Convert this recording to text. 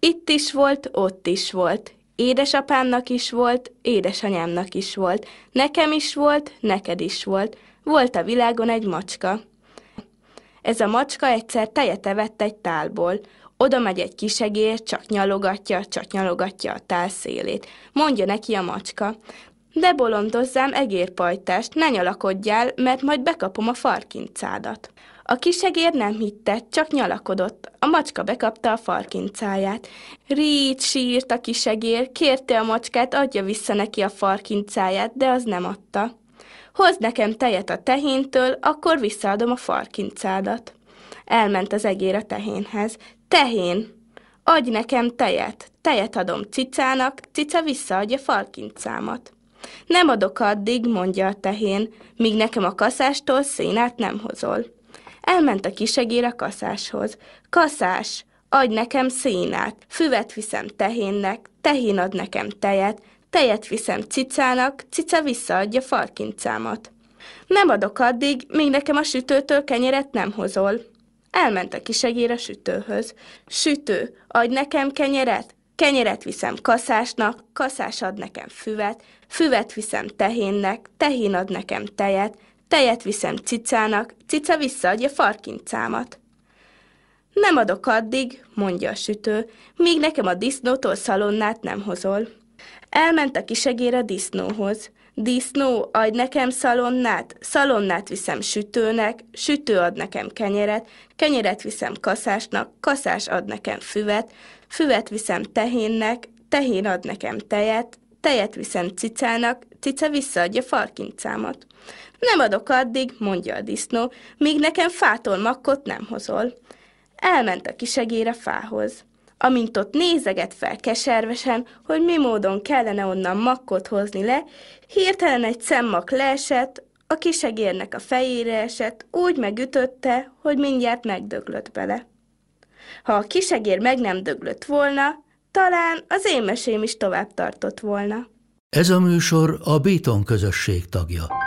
Itt is volt, ott is volt. Édesapámnak is volt, édesanyámnak is volt. Nekem is volt, neked is volt. Volt a világon egy macska. Ez a macska egyszer tejet evett egy tálból. Oda megy egy kisegér, csak nyalogatja, csak nyalogatja a tál szélét. Mondja neki a macska. De bolondozzám egérpajtást, ne nyalakodjál, mert majd bekapom a farkincádat. A kisegér nem hitte, csak nyalakodott. A macska bekapta a farkincáját. Rít sírt a kisegér, kérte a macskát, adja vissza neki a farkincáját, de az nem adta. Hozd nekem tejet a tehéntől, akkor visszaadom a farkincádat. Elment az egér a tehénhez. Tehén, adj nekem tejet. Tejet adom cicának, cica visszaadja farkincámat. Nem adok addig, mondja a tehén, míg nekem a kaszástól szénát nem hozol. Elment a kisegér a kaszáshoz. Kaszás, adj nekem szénát, füvet viszem tehénnek, tehén ad nekem tejet, tejet viszem cicának, cica visszaadja farkincámat. Nem adok addig, míg nekem a sütőtől kenyeret nem hozol. Elment a kisegér a sütőhöz. Sütő, adj nekem kenyeret, kenyeret viszem kaszásnak, kaszás ad nekem füvet, füvet viszem tehénnek, tehén ad nekem tejet, tejet viszem cicának, cica visszaadja farkincámat. Nem adok addig, mondja a sütő, míg nekem a disznótól szalonnát nem hozol. Elment a kisegér a disznóhoz. Disznó, adj nekem szalonnát, szalonnát viszem sütőnek, sütő ad nekem kenyeret, kenyeret viszem kaszásnak, kaszás ad nekem füvet, füvet viszem tehénnek, tehén ad nekem tejet, tejet viszem cicának, cica visszaadja farkincámat. Nem adok addig, mondja a disznó, míg nekem fától makkot nem hozol. Elment a kisegér a fához. Amint ott nézeget fel keservesen, hogy mi módon kellene onnan makkot hozni le, hirtelen egy szemmak leesett, a kisegérnek a fejére esett, úgy megütötte, hogy mindjárt megdöglött bele. Ha a kisegér meg nem döglött volna, talán az én mesém is tovább tartott volna. Ez a műsor a Béton közösség tagja.